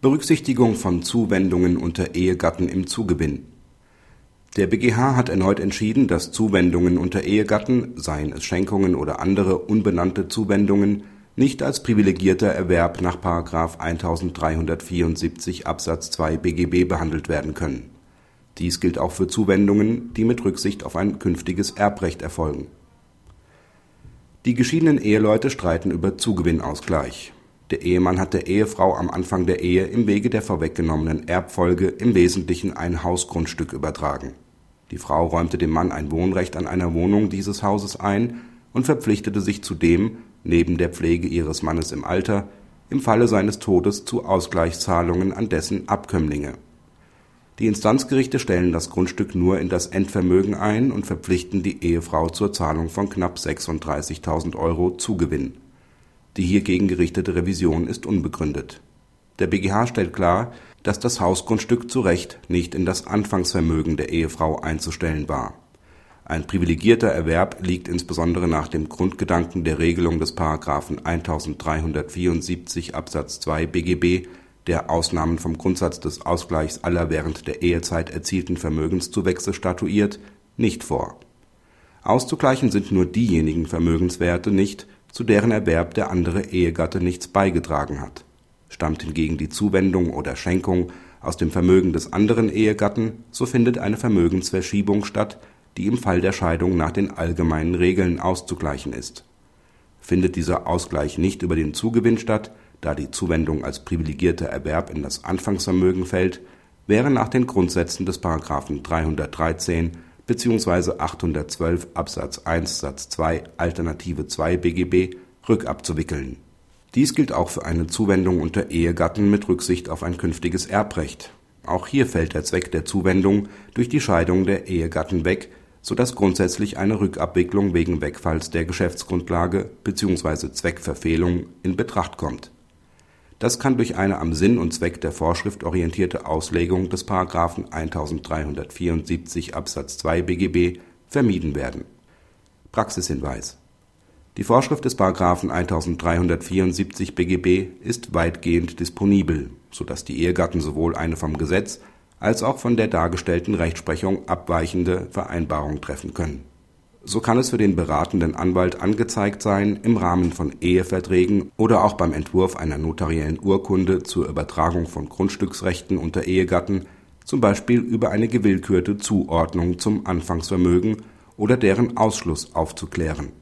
Berücksichtigung von Zuwendungen unter Ehegatten im Zugewinn Der BGH hat erneut entschieden, dass Zuwendungen unter Ehegatten, seien es Schenkungen oder andere unbenannte Zuwendungen, nicht als privilegierter Erwerb nach § 1374 Absatz 2 BGB behandelt werden können. Dies gilt auch für Zuwendungen, die mit Rücksicht auf ein künftiges Erbrecht erfolgen. Die geschiedenen Eheleute streiten über Zugewinnausgleich. Der Ehemann hat der Ehefrau am Anfang der Ehe im Wege der vorweggenommenen Erbfolge im Wesentlichen ein Hausgrundstück übertragen. Die Frau räumte dem Mann ein Wohnrecht an einer Wohnung dieses Hauses ein und verpflichtete sich zudem neben der Pflege ihres Mannes im Alter im Falle seines Todes zu Ausgleichszahlungen an dessen Abkömmlinge. Die Instanzgerichte stellen das Grundstück nur in das Endvermögen ein und verpflichten die Ehefrau zur Zahlung von knapp 36.000 Euro Zugewinn. Die hiergegen gerichtete Revision ist unbegründet. Der BGH stellt klar, dass das Hausgrundstück zu Recht nicht in das Anfangsvermögen der Ehefrau einzustellen war ein privilegierter Erwerb liegt insbesondere nach dem Grundgedanken der Regelung des § 1374 Absatz 2 BGB, der Ausnahmen vom Grundsatz des Ausgleichs aller während der Ehezeit erzielten Vermögenszuwächse statuiert, nicht vor. Auszugleichen sind nur diejenigen Vermögenswerte nicht, zu deren Erwerb der andere Ehegatte nichts beigetragen hat. Stammt hingegen die Zuwendung oder Schenkung aus dem Vermögen des anderen Ehegatten, so findet eine Vermögensverschiebung statt die im Fall der Scheidung nach den allgemeinen Regeln auszugleichen ist. Findet dieser Ausgleich nicht über den Zugewinn statt, da die Zuwendung als privilegierter Erwerb in das Anfangsvermögen fällt, wäre nach den Grundsätzen des § 313 bzw. 812 Absatz 1 Satz 2 Alternative 2 BGB rückabzuwickeln. Dies gilt auch für eine Zuwendung unter Ehegatten mit Rücksicht auf ein künftiges Erbrecht. Auch hier fällt der Zweck der Zuwendung durch die Scheidung der Ehegatten weg so dass grundsätzlich eine Rückabwicklung wegen Wegfalls der Geschäftsgrundlage bzw. Zweckverfehlung in Betracht kommt. Das kann durch eine am Sinn und Zweck der Vorschrift orientierte Auslegung des § 1374 Absatz 2 BGB vermieden werden. Praxishinweis Die Vorschrift des § 1374 BGB ist weitgehend disponibel, so dass die Ehegatten sowohl eine vom Gesetz als auch von der dargestellten Rechtsprechung abweichende Vereinbarung treffen können. So kann es für den beratenden Anwalt angezeigt sein, im Rahmen von Eheverträgen oder auch beim Entwurf einer notariellen Urkunde zur Übertragung von Grundstücksrechten unter Ehegatten zum Beispiel über eine gewillkürte Zuordnung zum Anfangsvermögen oder deren Ausschluss aufzuklären